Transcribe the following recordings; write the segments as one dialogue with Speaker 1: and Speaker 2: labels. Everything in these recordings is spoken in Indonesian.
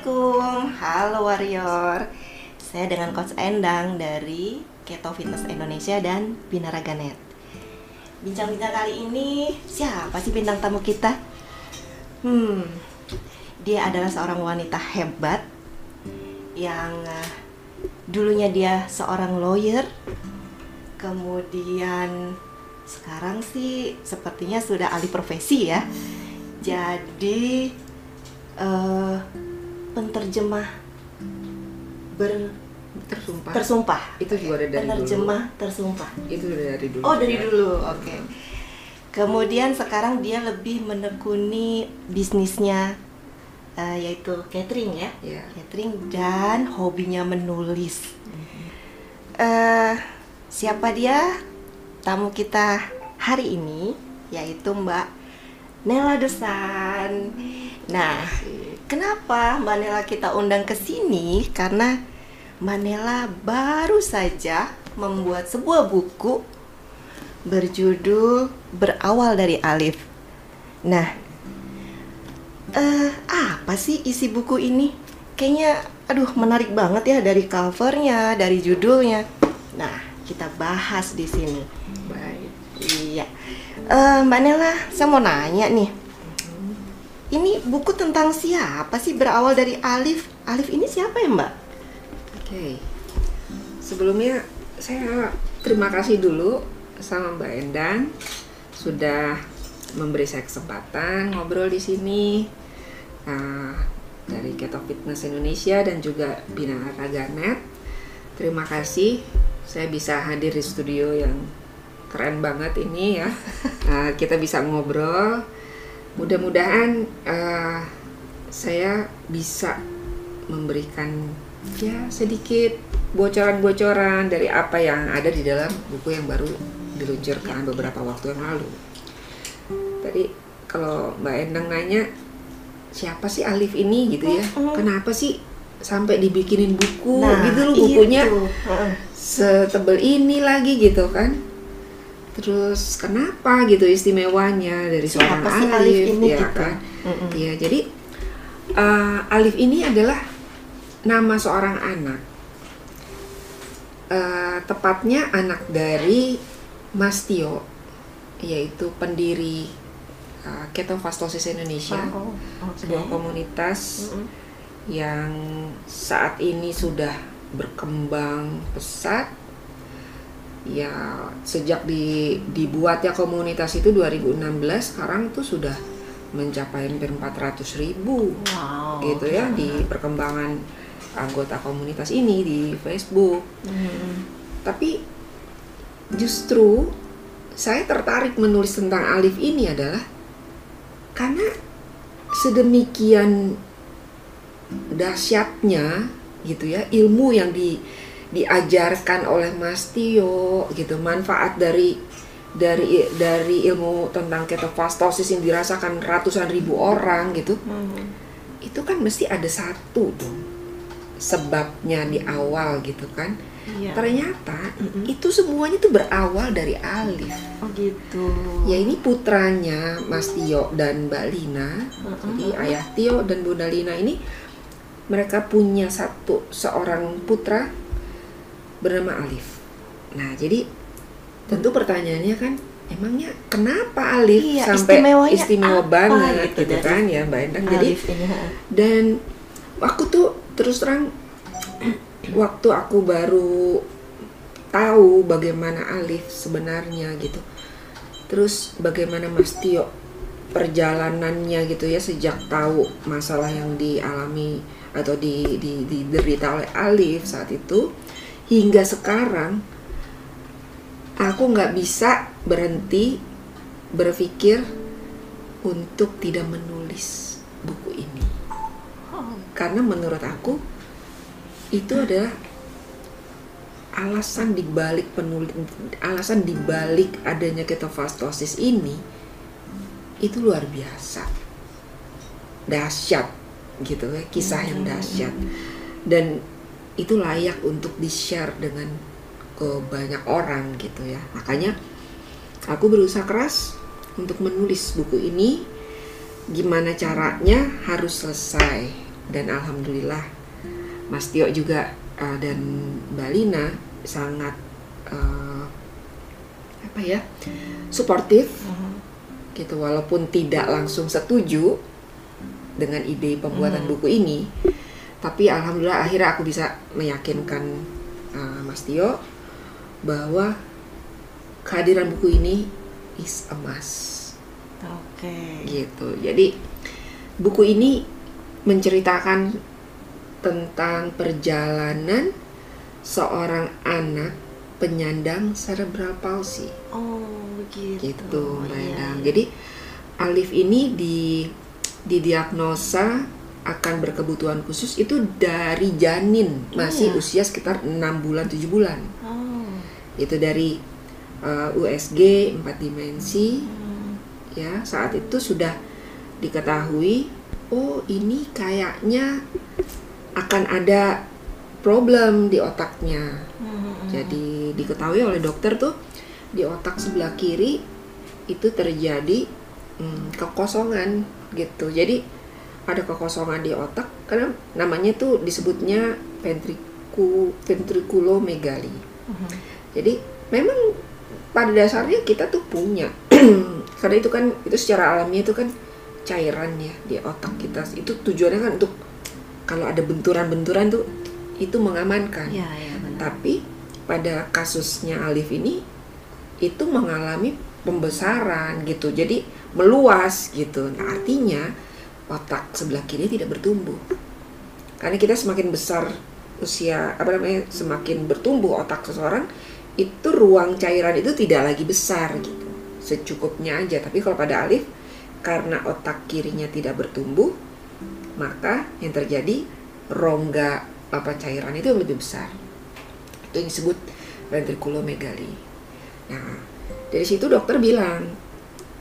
Speaker 1: Assalamualaikum, halo warrior. Saya dengan Coach Endang dari Keto Fitness Indonesia dan Binaraganet. Bincang-bincang kali ini siapa sih bintang tamu kita? Hmm, dia adalah seorang wanita hebat yang uh, dulunya dia seorang lawyer, kemudian sekarang sih sepertinya sudah alih profesi ya. Jadi uh, penterjemah ber
Speaker 2: tersumpah.
Speaker 1: tersumpah.
Speaker 2: Itu juga dari
Speaker 1: penerjemah
Speaker 2: dulu.
Speaker 1: tersumpah.
Speaker 2: Itu dari dulu.
Speaker 1: Oh dari
Speaker 2: ya.
Speaker 1: dulu oke. Kemudian sekarang dia lebih menekuni bisnisnya uh, yaitu catering ya.
Speaker 2: Ya.
Speaker 1: Catering dan hobinya menulis. Eh, siapa dia? Tamu kita hari ini yaitu Mbak Nela Dusan nah Kenapa Mbak Nela kita undang ke sini? Karena Mbak Nela baru saja membuat sebuah buku berjudul Berawal dari Alif. Nah, eh apa sih isi buku ini? Kayaknya, aduh menarik banget ya dari covernya, dari judulnya. Nah, kita bahas di sini.
Speaker 2: baik
Speaker 1: Iya, Eh, Mbak Nela, saya mau nanya nih. Ini buku tentang siapa sih? Berawal dari Alif? Alif ini siapa ya Mbak?
Speaker 2: oke. Sebelumnya saya terima kasih dulu sama Mbak Endang sudah memberi saya kesempatan ngobrol di sini Nah, dari Keto Fitness Indonesia dan juga Binaraganet Net. Terima kasih. Saya bisa hadir di studio yang keren banget ini ya. Nah, kita bisa ngobrol mudah-mudahan eh, saya bisa memberikan ya sedikit bocoran-bocoran dari apa yang ada di dalam buku yang baru diluncurkan beberapa waktu yang lalu. Tadi kalau Mbak Endang nanya siapa sih Alif ini gitu ya? Kenapa sih sampai dibikinin buku
Speaker 1: Nah,
Speaker 2: gitu loh bukunya
Speaker 1: itu.
Speaker 2: Setebel ini lagi gitu kan? Terus kenapa gitu istimewanya dari seorang
Speaker 1: Siapa
Speaker 2: Alif,
Speaker 1: Alif ini
Speaker 2: ya
Speaker 1: gitu?
Speaker 2: kan?
Speaker 1: Mm-mm.
Speaker 2: Iya, jadi uh, Alif ini adalah nama seorang anak. Uh, tepatnya anak dari Mas Tio, yaitu pendiri uh, Ketofastosis Indonesia,
Speaker 1: Oh, oke.
Speaker 2: sebuah komunitas
Speaker 1: Mm-mm.
Speaker 2: yang saat ini sudah berkembang pesat. Ya, sejak di, dibuatnya komunitas itu 2016, sekarang tuh sudah mencapai hampir 400 ribu
Speaker 1: Wow.
Speaker 2: gitu ya di perkembangan anggota komunitas ini di Facebook.
Speaker 1: Mm.
Speaker 2: Tapi justru saya tertarik menulis tentang Alif ini adalah karena sedemikian dahsyatnya gitu ya ilmu yang di diajarkan oleh Mas Tio gitu manfaat dari dari dari ilmu tentang ketofastosis yang dirasakan ratusan ribu orang gitu
Speaker 1: Mm.
Speaker 2: itu kan mesti ada satu dong sebabnya di awal gitu kan
Speaker 1: Iya.
Speaker 2: ternyata
Speaker 1: Mm-mm.
Speaker 2: itu semuanya tuh berawal dari Alif
Speaker 1: Oh gitu.
Speaker 2: ya ini putranya Mas Tio dan Mbak Lina
Speaker 1: Mm-mm.
Speaker 2: jadi ayah Tio dan Bunda Lina ini mereka punya satu seorang putra bernama Alif nah jadi tentu pertanyaannya kan emangnya kenapa Alif
Speaker 1: Iya,
Speaker 2: sampai istimewa
Speaker 1: apa
Speaker 2: banget
Speaker 1: gitu
Speaker 2: gitu, kan ya Mbak Endang jadi
Speaker 1: Alif ini.
Speaker 2: dan aku tuh terus terang waktu aku baru tahu bagaimana Alif sebenarnya gitu terus bagaimana Mas Tio perjalanannya gitu ya sejak tahu masalah yang dialami atau di, di, diderita oleh Alif saat itu hingga sekarang aku nggak bisa berhenti berpikir untuk tidak menulis buku ini. Karena menurut aku itu adalah alasan dibalik penulis alasan dibalik adanya ketofastosis ini itu luar biasa. Dahsyat gitu ya kisah yang dahsyat. Dan itu layak untuk di share dengan ke banyak orang gitu ya makanya aku berusaha keras untuk menulis buku ini gimana caranya harus selesai dan alhamdulillah Mas Tio juga uh, dan Mbak Lina sangat uh, apa ya suportif
Speaker 1: Mhm.
Speaker 2: gitu walaupun tidak langsung setuju dengan ide pembuatan
Speaker 1: Hmm.
Speaker 2: buku ini tapi alhamdulillah akhirnya aku bisa meyakinkan uh, Mas Tio bahwa kehadiran buku ini is a must
Speaker 1: Oke.
Speaker 2: gitu jadi buku ini menceritakan tentang perjalanan seorang anak penyandang cerebral palsy
Speaker 1: Oh, begitu.
Speaker 2: gitu Mbak
Speaker 1: Iya,
Speaker 2: Endang.
Speaker 1: iya.
Speaker 2: Jadi Alif ini di didiagnosa akan berkebutuhan khusus itu dari janin masih
Speaker 1: Iya.
Speaker 2: usia sekitar 6 bulan 7 bulan.
Speaker 1: Oh.
Speaker 2: Itu dari uh, USG 4 dimensi
Speaker 1: Hmm.
Speaker 2: ya saat itu sudah diketahui oh ini kayaknya akan ada problem di otaknya.
Speaker 1: Hmm.
Speaker 2: Jadi diketahui oleh dokter tuh di otak sebelah kiri itu terjadi hmm, kekosongan gitu. Jadi ada kekosongan di otak karena namanya tuh disebutnya ventriku ventriculomegali.
Speaker 1: Mhm.
Speaker 2: Jadi memang pada dasarnya kita tuh punya karena itu kan itu secara alamiah itu kan cairan ya di otak kita itu tujuannya kan untuk kalau ada benturan-benturan tuh itu mengamankan.
Speaker 1: Iya benar.
Speaker 2: Tapi pada kasusnya Alif ini itu mengalami pembesaran gitu. Jadi meluas gitu. Nah, artinya otak sebelah kiri tidak bertumbuh. Karena kita semakin besar usia apa namanya semakin bertumbuh otak seseorang itu ruang cairan itu tidak lagi besar gitu. Secukupnya aja. Tapi kalau pada Alif karena otak kirinya tidak bertumbuh maka yang terjadi rongga apa cairan itu lebih besar itu yang disebut ventriculomegali. Nah, dari situ dokter bilang,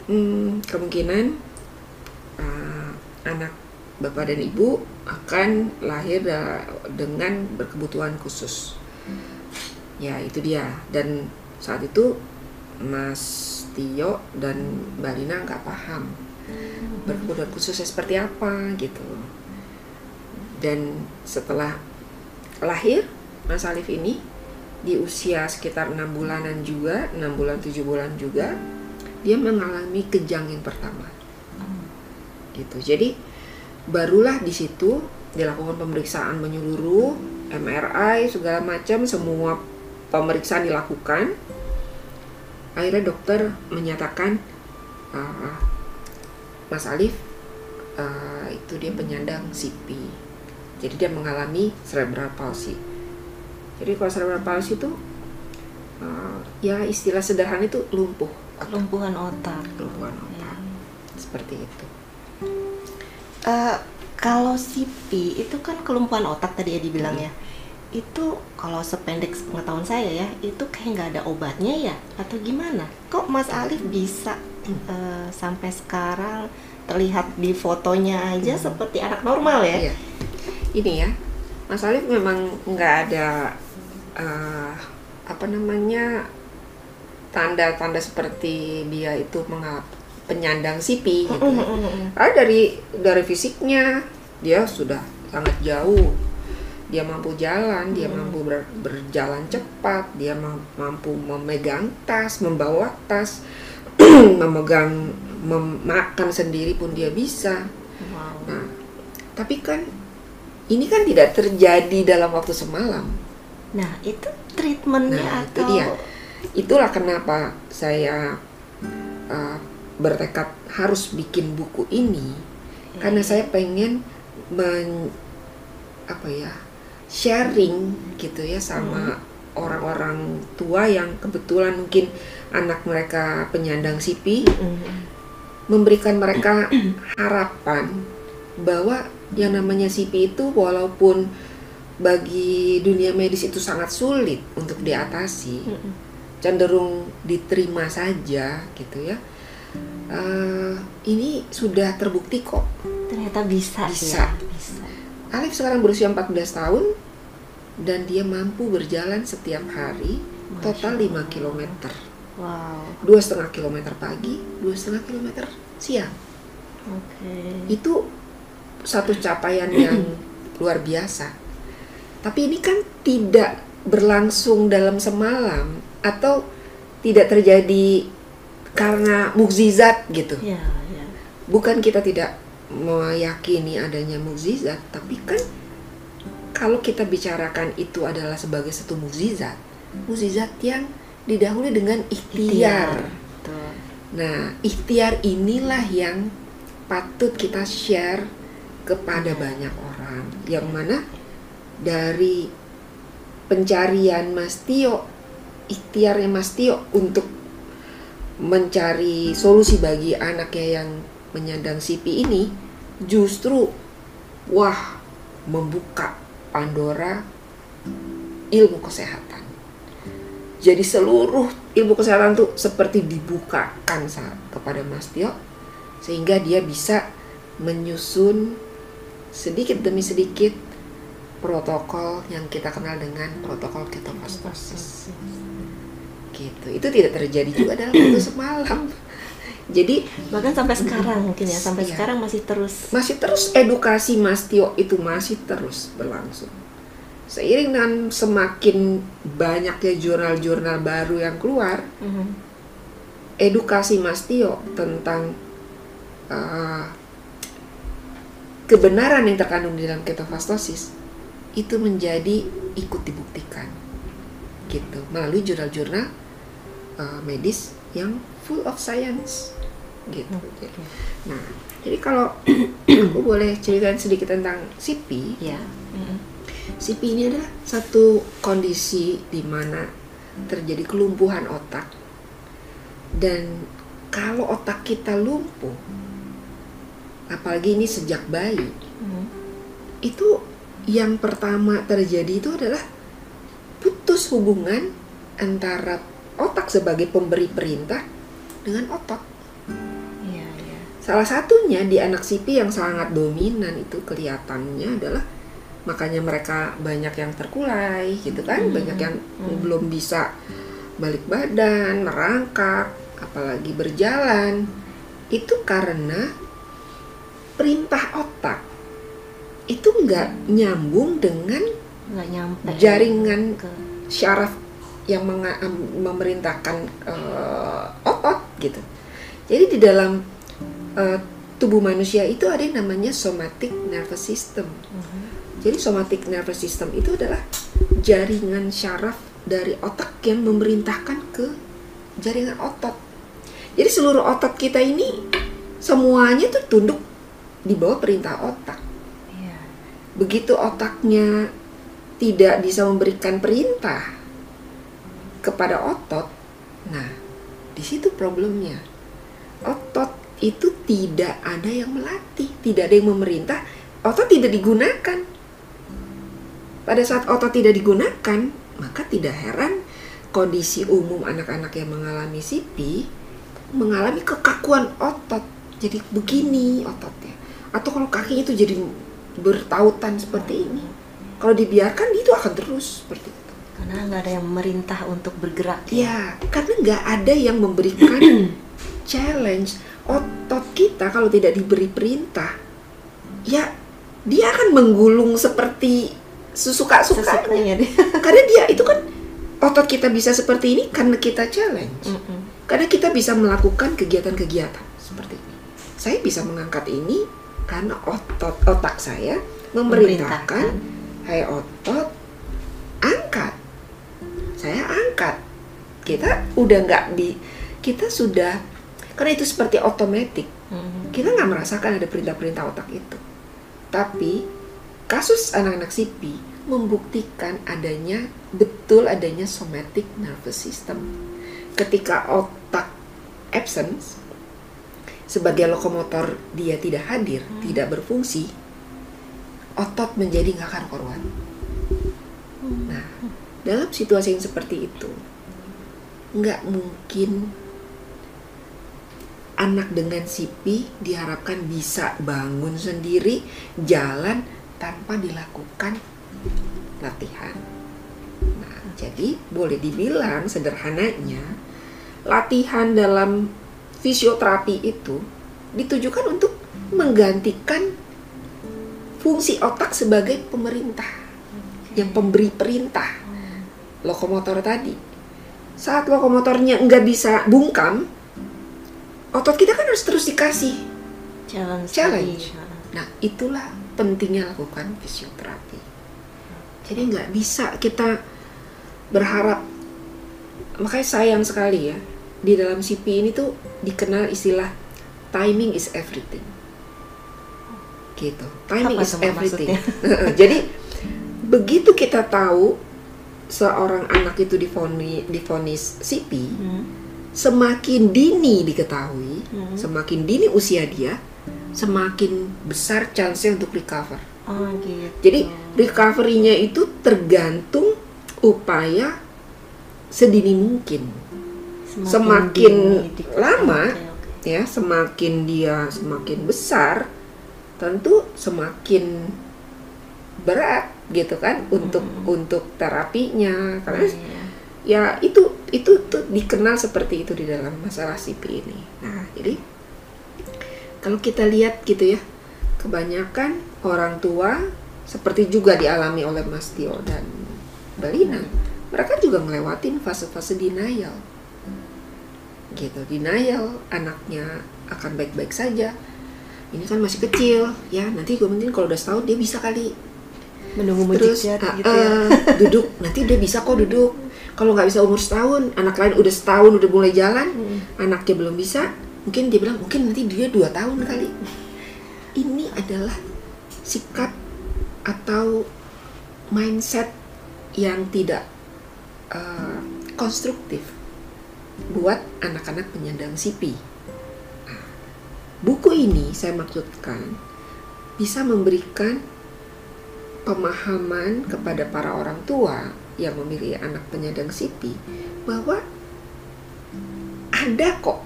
Speaker 2: hmm, kemungkinan uh, anak bapak dan ibu akan lahir dengan berkebutuhan khusus. Ya, itu dia. Dan saat itu Mas Tio dan Mbak Lina nggak paham berkebutuhan khususnya seperti apa gitu. Dan setelah lahir Mas Alif ini di usia sekitar enam bulanan juga, enam bulan tujuh bulan juga, dia mengalami kejang yang pertama. Gitu. Jadi barulah di situ dilakukan pemeriksaan menyeluruh, MRI segala macam, semua pemeriksaan dilakukan. Akhirnya dokter menyatakan "Ah, Mas Alif ah, itu dia penyandang CP. Jadi dia mengalami cerebral palsy. Jadi kalau cerebral palsy itu uh, ya istilah sederhana itu lumpuh,
Speaker 1: Kelumpuhan otak.
Speaker 2: lumpuhan otak.
Speaker 1: Iya.
Speaker 2: Seperti itu.
Speaker 1: Eh, kalau CP itu kan kelumpuhan otak tadi ya dibilangnya. Itu kalau sependek pengetahuan saya ya, itu kayak nggak ada obatnya ya atau gimana? Kok Mas Alif bisa eh, sampai sekarang terlihat di fotonya aja seperti anak normal ya?
Speaker 2: Iya. Ini ya, Mas Alif memang nggak ada uh, apa namanya tanda-tanda seperti dia itu mengal penyandang CP gitu. ya. Ah dari dari fisiknya dia sudah sangat jauh. Dia mampu jalan, dia mampu ber- berjalan cepat, dia ma- mampu memegang tas, membawa tas, memegang mem- makan sendiri pun dia bisa.
Speaker 1: Wow.
Speaker 2: Nah, tapi kan ini kan tidak terjadi dalam waktu semalam.
Speaker 1: Nah itu treatmentnya
Speaker 2: Nah, itu
Speaker 1: atau
Speaker 2: dia. Itulah kenapa saya uh, bertekad harus bikin buku ini karena saya pengen men, apa ya sharing gitu ya sama orang-orang tua yang kebetulan mungkin anak mereka penyandang CP
Speaker 1: Mm.
Speaker 2: memberikan mereka harapan bahwa yang namanya CP itu walaupun bagi dunia medis itu sangat sulit untuk diatasi
Speaker 1: Mm-mm.
Speaker 2: cenderung diterima saja gitu ya Eh, ini sudah terbukti kok.
Speaker 1: Ternyata bisa,
Speaker 2: Bisa.
Speaker 1: ya bisa.
Speaker 2: Alif sekarang berusia 14 tahun dan dia mampu berjalan setiap hari total 5 km
Speaker 1: wow.
Speaker 2: Dua setengah kilometer pagi dua setengah kilometer siang.
Speaker 1: Oke.
Speaker 2: Itu satu capaian yang luar biasa. Tapi ini kan tidak berlangsung dalam semalam atau tidak terjadi karena mukjizat gitu.
Speaker 1: Ya, ya.
Speaker 2: Bukan kita tidak meyakini adanya mukjizat, tapi kan kalau kita bicarakan itu adalah sebagai satu mukjizat, mukjizat yang didahului dengan ikhtiar.
Speaker 1: Betul.
Speaker 2: Nah, ikhtiar inilah yang patut kita share kepada banyak orang. Yang mana dari pencarian Mas Tio, ikhtiarnya Mas Tio untuk mencari solusi bagi anaknya yang menyandang CP ini justru wah membuka Pandora ilmu kesehatan. Jadi seluruh ilmu kesehatan tuh seperti dibukakan saat kepada Mas Tio sehingga dia bisa menyusun sedikit demi sedikit protokol yang kita kenal dengan protokol ketofastosis. Gitu. Itu tidak terjadi juga dalam waktu semalam. Jadi
Speaker 1: Bahkan sampai sekarang mungkin ya, sampai
Speaker 2: Iya.
Speaker 1: sekarang masih terus.
Speaker 2: masih terus edukasi Mas Tio itu masih terus berlangsung. Seiring dengan semakin banyaknya jurnal-jurnal baru yang keluar,
Speaker 1: Mhm.
Speaker 2: edukasi Mas Tio tentang uh, kebenaran yang terkandung di dalam ketofastosis itu menjadi ikut dibuktikan gitu melalui jurnal-jurnal uh, medis yang full of science gitu.
Speaker 1: Oke.
Speaker 2: Nah, jadi kalau aku boleh ceritakan sedikit tentang CP,
Speaker 1: Ya. Mhm.
Speaker 2: CP ini adalah satu kondisi di mana terjadi kelumpuhan otak dan kalau otak kita lumpuh apalagi ini sejak bayi
Speaker 1: Mhm.
Speaker 2: itu yang pertama terjadi itu adalah putus hubungan antara otak sebagai pemberi perintah dengan otot
Speaker 1: Iya, iya.
Speaker 2: Salah satunya di anak CP yang sangat dominan itu kelihatannya adalah makanya mereka banyak yang terkulai gitu kan,
Speaker 1: Hmm.
Speaker 2: banyak yang
Speaker 1: Hmm.
Speaker 2: belum bisa balik badan, merangkak, apalagi berjalan. Itu karena perintah otak itu nggak nyambung dengan
Speaker 1: Nggak nyampe
Speaker 2: jaringan
Speaker 1: ke
Speaker 2: syaraf yang memerintahkan eh, otot gitu. Jadi di dalam eh, tubuh manusia itu ada yang namanya somatic nervous system.
Speaker 1: Mhm.
Speaker 2: Jadi somatic nervous system itu adalah jaringan syaraf dari otak yang memerintahkan ke jaringan otot. Jadi seluruh otot kita ini semuanya tuh tunduk di bawah perintah otak
Speaker 1: Iya.
Speaker 2: begitu otaknya tidak bisa memberikan perintah kepada otot, nah di situ problemnya. Otot itu tidak ada yang melatih, tidak ada yang memerintah, otot tidak digunakan. Pada saat otot tidak digunakan, maka tidak heran kondisi umum anak-anak yang mengalami CP mengalami kekakuan otot. Jadi begini ototnya. Atau kalau kakinya itu jadi bertautan seperti ini. Kalau dibiarkan itu akan terus seperti itu.
Speaker 1: Karena nggak ada yang memerintah untuk bergerak.
Speaker 2: Ya, karena nggak ada yang memberikan challenge. Otot kita kalau tidak diberi perintah, ya dia akan menggulung seperti sesuka-sukanya. Karena dia itu kan otot kita bisa seperti ini karena kita challenge.
Speaker 1: Mhm.
Speaker 2: Karena kita bisa melakukan kegiatan-kegiatan seperti ini. Saya bisa mengangkat ini karena otot otak saya memerintahkan, hai otot, angkat. Saya angkat. Kita udah nggak bi, kita sudah karena itu seperti otomatis.
Speaker 1: Mhm.
Speaker 2: Kita nggak merasakan ada perintah-perintah otak itu. Tapi kasus anak-anak CP membuktikan adanya betul adanya somatic nervous system. Ketika otak absence sebagai lokomotor dia tidak hadir, tidak berfungsi, otot menjadi nggak karu-karuan. Nah, dalam situasi yang seperti itu, nggak mungkin anak dengan CP diharapkan bisa bangun sendiri, jalan tanpa dilakukan latihan. Nah, jadi boleh dibilang sederhananya latihan dalam fisioterapi itu ditujukan untuk menggantikan fungsi otak sebagai pemerintah yang pemberi perintah lokomotor tadi. Saat lokomotornya nggak bisa bungkam otot kita kan harus terus dikasih
Speaker 1: challenge.
Speaker 2: Challenge.
Speaker 1: tadi.
Speaker 2: nah itulah pentingnya lakukan fisioterapi. Jadi nggak bisa kita berharap makanya sayang sekali ya di dalam CP ini tuh dikenal istilah timing is everything. Gitu timing
Speaker 1: Apa
Speaker 2: is everything. Jadi begitu kita tahu seorang anak itu difoni, difonis CP
Speaker 1: Hmm.
Speaker 2: semakin dini diketahui
Speaker 1: Hmm.
Speaker 2: semakin dini usia dia semakin besar chance untuk recover
Speaker 1: Oh gitu.
Speaker 2: jadi recovery-nya itu tergantung upaya sedini mungkin semakin
Speaker 1: dini di-
Speaker 2: lama,
Speaker 1: Oke, oke.
Speaker 2: ya semakin dia semakin besar tentu semakin berat gitu kan untuk untuk terapinya karena
Speaker 1: Iya.
Speaker 2: ya itu itu tuh dikenal seperti itu di dalam masalah CP ini. Nah, jadi kalau kita lihat gitu ya, kebanyakan orang tua seperti juga dialami oleh Mas Tio dan Belina, mereka juga ngelewatin fase-fase denial. Gitu, denial anaknya akan baik-baik saja. Ini kan masih kecil, ya nanti gue mungkin kalau udah setahun dia bisa kali
Speaker 1: menunggu
Speaker 2: terus
Speaker 1: mujizat
Speaker 2: ah,
Speaker 1: gitu ya.
Speaker 2: ah, duduk nanti dia bisa kok duduk kalau nggak bisa umur setahun anak lain udah setahun udah mulai jalan
Speaker 1: Hmm.
Speaker 2: anaknya belum bisa mungkin dia bilang mungkin nanti dia dua tahun kali ini adalah sikap atau mindset yang tidak uh, konstruktif buat anak-anak penyandang CP. Nah, buku ini saya maksudkan bisa memberikan pemahaman kepada para orang tua yang memiliki anak penyandang CP bahwa ada kok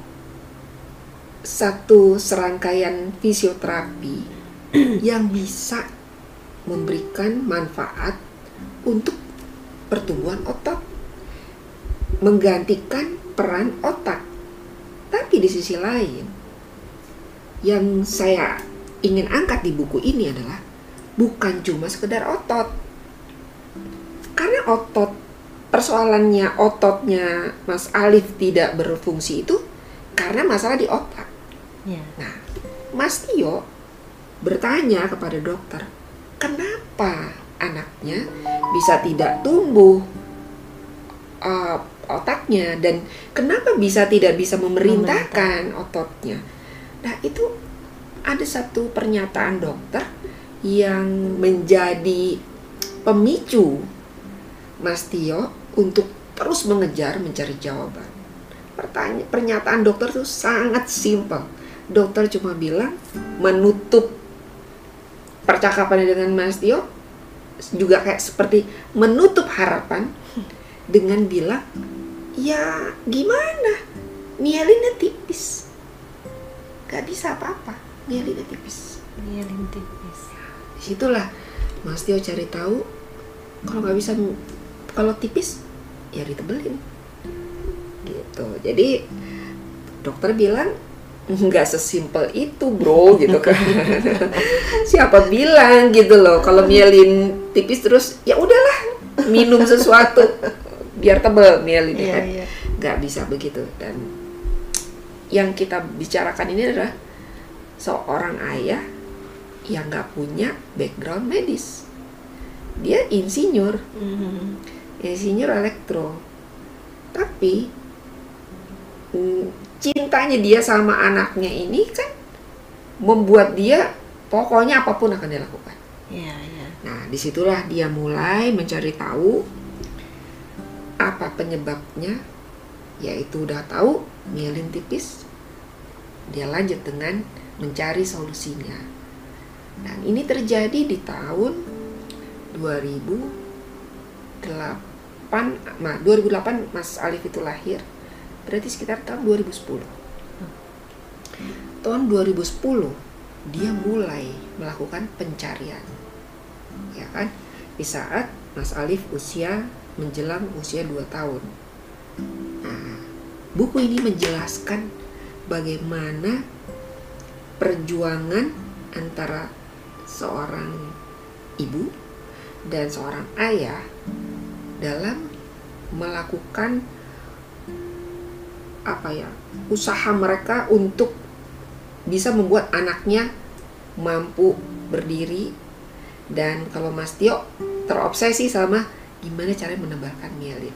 Speaker 2: satu serangkaian fisioterapi yang bisa memberikan manfaat untuk pertumbuhan otot menggantikan peran otak. Tapi di sisi lain yang saya ingin angkat di buku ini adalah bukan cuma sekedar otot karena otot persoalannya ototnya Mas Alif tidak berfungsi itu karena masalah di otak
Speaker 1: Iya.
Speaker 2: Nah, Mas Tio bertanya kepada dokter, kenapa anaknya bisa tidak tumbuh uh, otaknya dan kenapa bisa tidak bisa memerintahkan ototnya? Nah, itu ada satu pernyataan dokter yang menjadi pemicu Mas Tio untuk terus mengejar mencari jawaban. Pertanyaan pernyataan dokter itu sangat simpel dokter cuma bilang menutup percakapannya dengan Mas Tio juga kayak seperti menutup harapan dengan bilang ya gimana mielinnya tipis gak bisa apa-apa mielinnya tipis
Speaker 1: Iya tipis.
Speaker 2: Di situlah Mas Tio cari tahu kalau nggak bisa kalau tipis ya ditebelin. Gitu. Jadi dokter bilang nggak sesimpel itu bro gitu kan. Siapa bilang gitu loh kalau mielin tipis terus ya udahlah minum sesuatu. Biar tebel mielin
Speaker 1: Iya,
Speaker 2: kan.
Speaker 1: iya.
Speaker 2: nggak bisa begitu. Dan yang kita bicarakan ini adalah seorang ayah yang nggak punya background medis. Dia insinyur.
Speaker 1: Mhm.
Speaker 2: insinyur elektro. Tapi mm, cintanya dia sama anaknya ini kan membuat dia pokoknya apa pun akan dia lakukan.
Speaker 1: Iya, iya.
Speaker 2: nah di situlah dia mulai mencari tahu apa penyebabnya. Yaitu udah tahu mielin tipis. Dia lanjut dengan mencari solusinya dan ini terjadi di tahun 2008 nah 2008 Mas Alif itu lahir. Berarti sekitar tahun 2010 tahun 2010 dia mulai melakukan pencarian. Ya kan? Di saat Mas Alif usia menjelang usia 2 tahun. Nah, buku ini menjelaskan bagaimana perjuangan antara seorang ibu dan seorang ayah dalam melakukan apa ya usaha mereka untuk bisa membuat anaknya mampu berdiri dan kalau Mas Tio terobsesi sama gimana cara menebalkan mielin.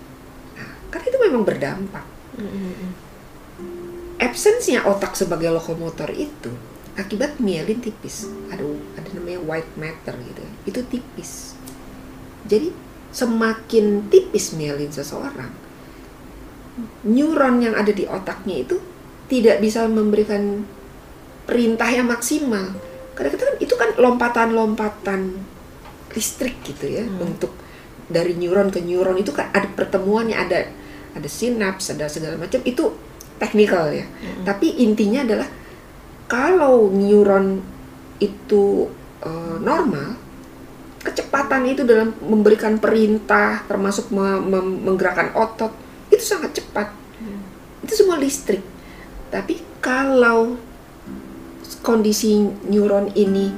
Speaker 2: Nah, kan itu memang berdampak. Absensinya otak sebagai lokomotor itu akibat mielin tipis. Ada ada namanya white matter gitu. ya. Itu tipis. Jadi semakin tipis mielin seseorang, neuron yang ada di otaknya itu tidak bisa memberikan perintah yang maksimal. Kadang-kadang kan itu kan lompatan-lompatan listrik gitu ya
Speaker 1: Hmm.
Speaker 2: untuk dari neuron ke neuron itu kan ada pertemuannya ada ada sinaps ada segala macam itu teknikal ya. Tapi intinya adalah kalau neuron itu eh, normal, kecepatan itu dalam memberikan perintah termasuk me- mem- menggerakkan otot itu sangat cepat. Itu semua listrik. Tapi kalau kondisi neuron ini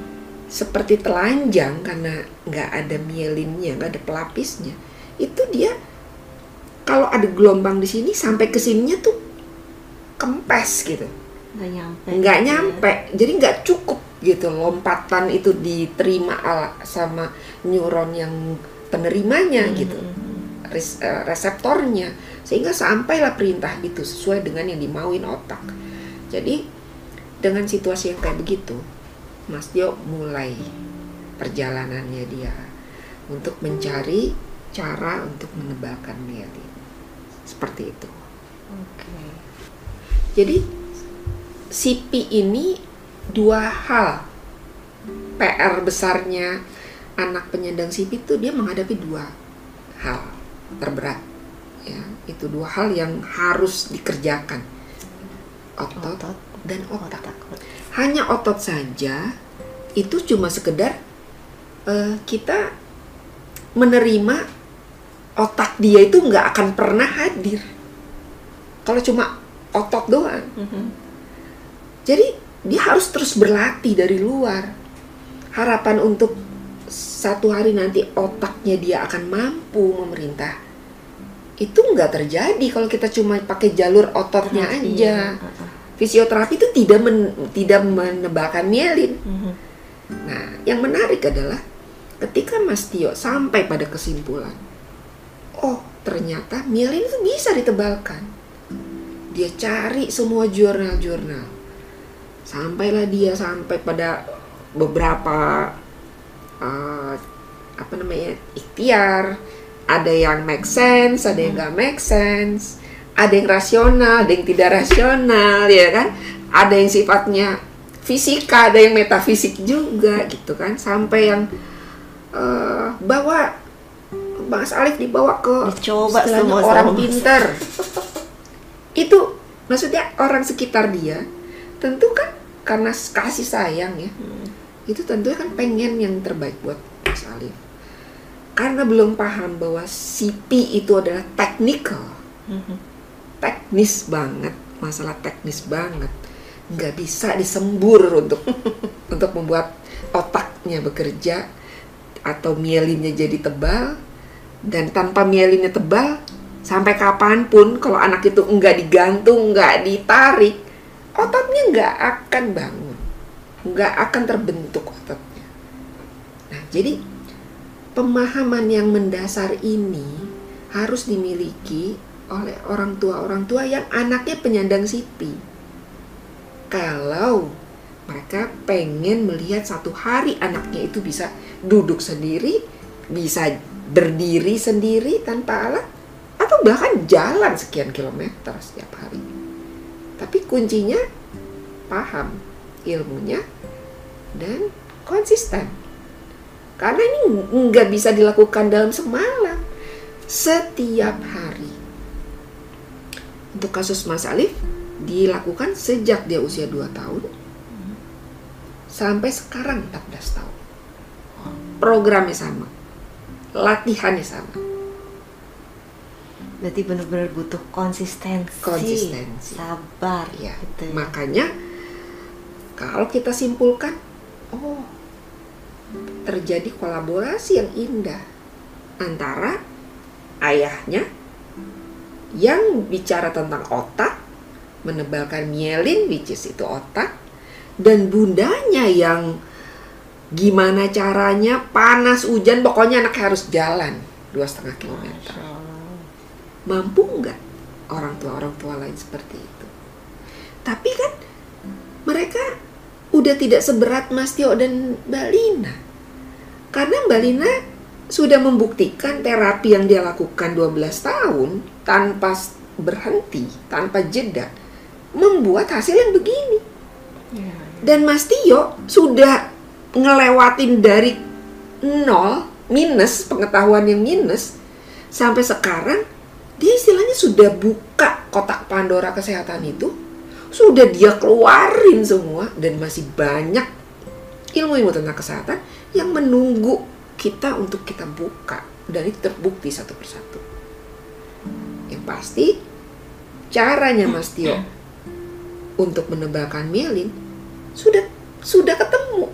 Speaker 2: seperti telanjang karena nggak ada mielinnya, nggak ada pelapisnya, itu dia kalau ada gelombang di sini sampai ke sininya tuh kempes gitu
Speaker 1: nggak nyampe
Speaker 2: nggak
Speaker 1: gitu ya.
Speaker 2: nyampe. Jadi nggak cukup gitu. Lompatan itu diterima ala sama neuron yang penerimanya
Speaker 1: Hmm,
Speaker 2: gitu.
Speaker 1: hmm, hmm.
Speaker 2: res- eh, reseptornya. Sehingga sampailah perintah itu sesuai dengan yang dimauin otak. Jadi dengan situasi yang kayak begitu Mas Dio mulai perjalanannya dia untuk mencari cara untuk menebalkan mielin seperti itu.
Speaker 1: Oke.
Speaker 2: jadi CP ini dua hal. PR besarnya anak penyandang CP itu dia menghadapi dua hal terberat ya. Itu dua hal yang harus dikerjakan. Otot,
Speaker 1: Otot
Speaker 2: dan otak.
Speaker 1: otak.
Speaker 2: hanya otot saja itu cuma sekedar eh, kita menerima otak dia itu nggak akan pernah hadir. Kalau cuma otot doang.
Speaker 1: Mhm.
Speaker 2: Jadi dia harus terus berlatih dari luar. Harapan untuk satu hari nanti otaknya dia akan mampu memerintah. Itu nggak terjadi kalau kita cuma pakai jalur ototnya
Speaker 1: Terapi,
Speaker 2: aja.
Speaker 1: uh-uh.
Speaker 2: Fisioterapi itu tidak men- tidak menebalkan mielin.
Speaker 1: Mhm.
Speaker 2: Nah, yang menarik adalah ketika Mas Tio sampai pada kesimpulan, oh ternyata mielin itu bisa ditebalkan. Dia cari semua jurnal-jurnal. Sampailah dia sampai pada beberapa eh, apa namanya ikhtiar. Ada yang make sense, ada yang nggak make sense, ada yang rasional, ada yang tidak rasional, ya kan? Ada yang sifatnya fisika, ada yang metafisik juga gitu kan, sampai yang eh, bawa Mas Alif dibawa ke
Speaker 1: Dicoba semua
Speaker 2: orang
Speaker 1: sama
Speaker 2: pinter. Itu maksudnya orang sekitar dia tentu kan karena kasih sayang ya
Speaker 1: Hmm.
Speaker 2: itu tentunya kan pengen yang terbaik buat Mas Alif karena belum paham bahwa CP itu adalah technical
Speaker 1: Mhm.
Speaker 2: teknis banget masalah teknis banget nggak bisa disembur untuk untuk membuat otaknya bekerja atau mielinnya jadi tebal dan tanpa mielinnya tebal sampai kapan pun kalau anak itu nggak digantung nggak ditarik ototnya nggak akan bangun. Nggak akan terbentuk ototnya. Nah jadi pemahaman yang mendasar ini harus dimiliki oleh orang tua. Orang tua yang anaknya penyandang sipi kalau mereka pengen melihat satu hari anaknya itu bisa duduk sendiri bisa berdiri sendiri tanpa alat atau bahkan jalan sekian kilometer setiap hari tapi kuncinya paham ilmunya dan konsisten. Karena ini nggak bisa dilakukan dalam semalam. Setiap hari. Untuk kasus Mas Alif dilakukan sejak dia usia 2 tahun sampai sekarang 14 tahun. Programnya sama. Latihannya sama
Speaker 1: Berarti benar-benar butuh konsistensi,
Speaker 2: Konsistensi.
Speaker 1: sabar,
Speaker 2: ya
Speaker 1: gitu ya.
Speaker 2: makanya kalau kita simpulkan oh terjadi kolaborasi yang indah antara ayahnya yang bicara tentang otak, menebalkan mielin, which is itu otak, dan bundanya yang gimana caranya panas hujan pokoknya anak harus jalan dua setengah kilometer mampu nggak orang tua orang tua lain seperti itu tapi kan mereka udah tidak seberat Mas Tio dan Mbak Lina karena Mbak Lina sudah membuktikan terapi yang dia lakukan 12 tahun tanpa berhenti, tanpa jeda membuat hasil yang begini. Ya, ya. Dan Mas Tio sudah ngelewatin dari nol minus pengetahuan yang minus sampai sekarang dia istilahnya sudah buka kotak Pandora kesehatan itu sudah dia keluarin semua dan masih banyak ilmu-ilmu tentang kesehatan yang menunggu kita untuk kita buka. Dan itu terbukti satu persatu. Yang pasti caranya Mas Tio untuk menebalkan mielin sudah sudah ketemu.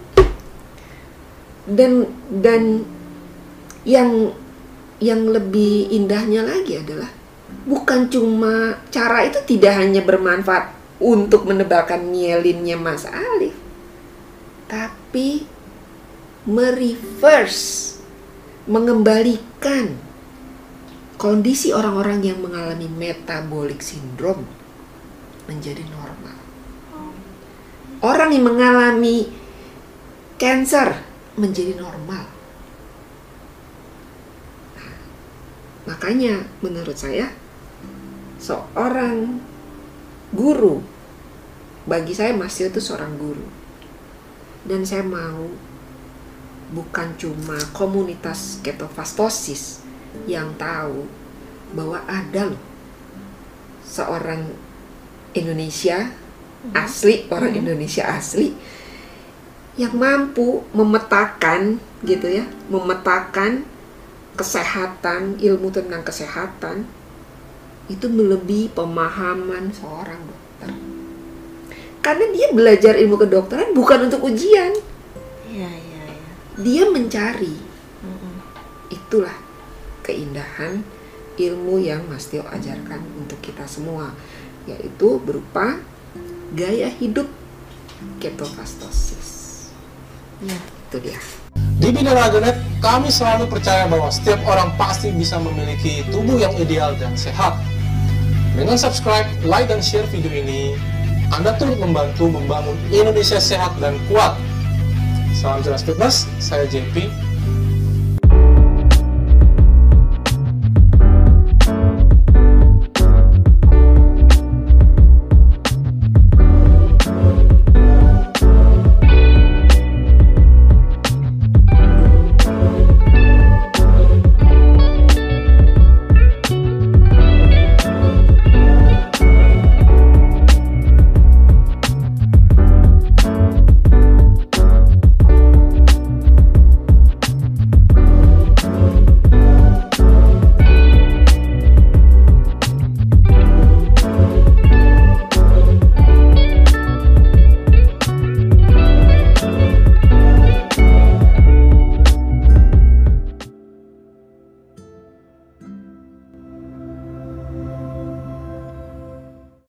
Speaker 2: Dan dan yang yang lebih indahnya lagi adalah bukan cuma cara itu tidak hanya bermanfaat untuk menebalkan mielinnya Mas Alif tapi mereverse mengembalikan kondisi orang-orang yang mengalami metabolic syndrome menjadi normal. Orang yang mengalami cancer menjadi normal. Nah, makanya menurut saya seorang guru bagi saya Mas itu seorang guru dan saya mau bukan cuma komunitas ketofastosis yang tahu bahwa ada loh seorang Indonesia mm-hmm. asli orang mm-hmm. Indonesia asli yang mampu memetakan gitu ya, memetakan kesehatan, ilmu tentang kesehatan itu melebihi pemahaman seorang dokter. Karena dia belajar ilmu kedokteran bukan untuk ujian. Iya, iya, iya. Dia mencari. Itulah keindahan ilmu yang Mas Tio ajarkan untuk kita semua, yaitu berupa gaya hidup ketofastosis.
Speaker 1: Ya,
Speaker 2: itu dia.
Speaker 3: Di Binaraganet, kami selalu percaya bahwa setiap orang pasti bisa memiliki tubuh yang ideal dan sehat. Dengan subscribe, like, dan share video ini, Anda turut membantu membangun Indonesia sehat dan kuat. Salam jelas fitness, saya JP,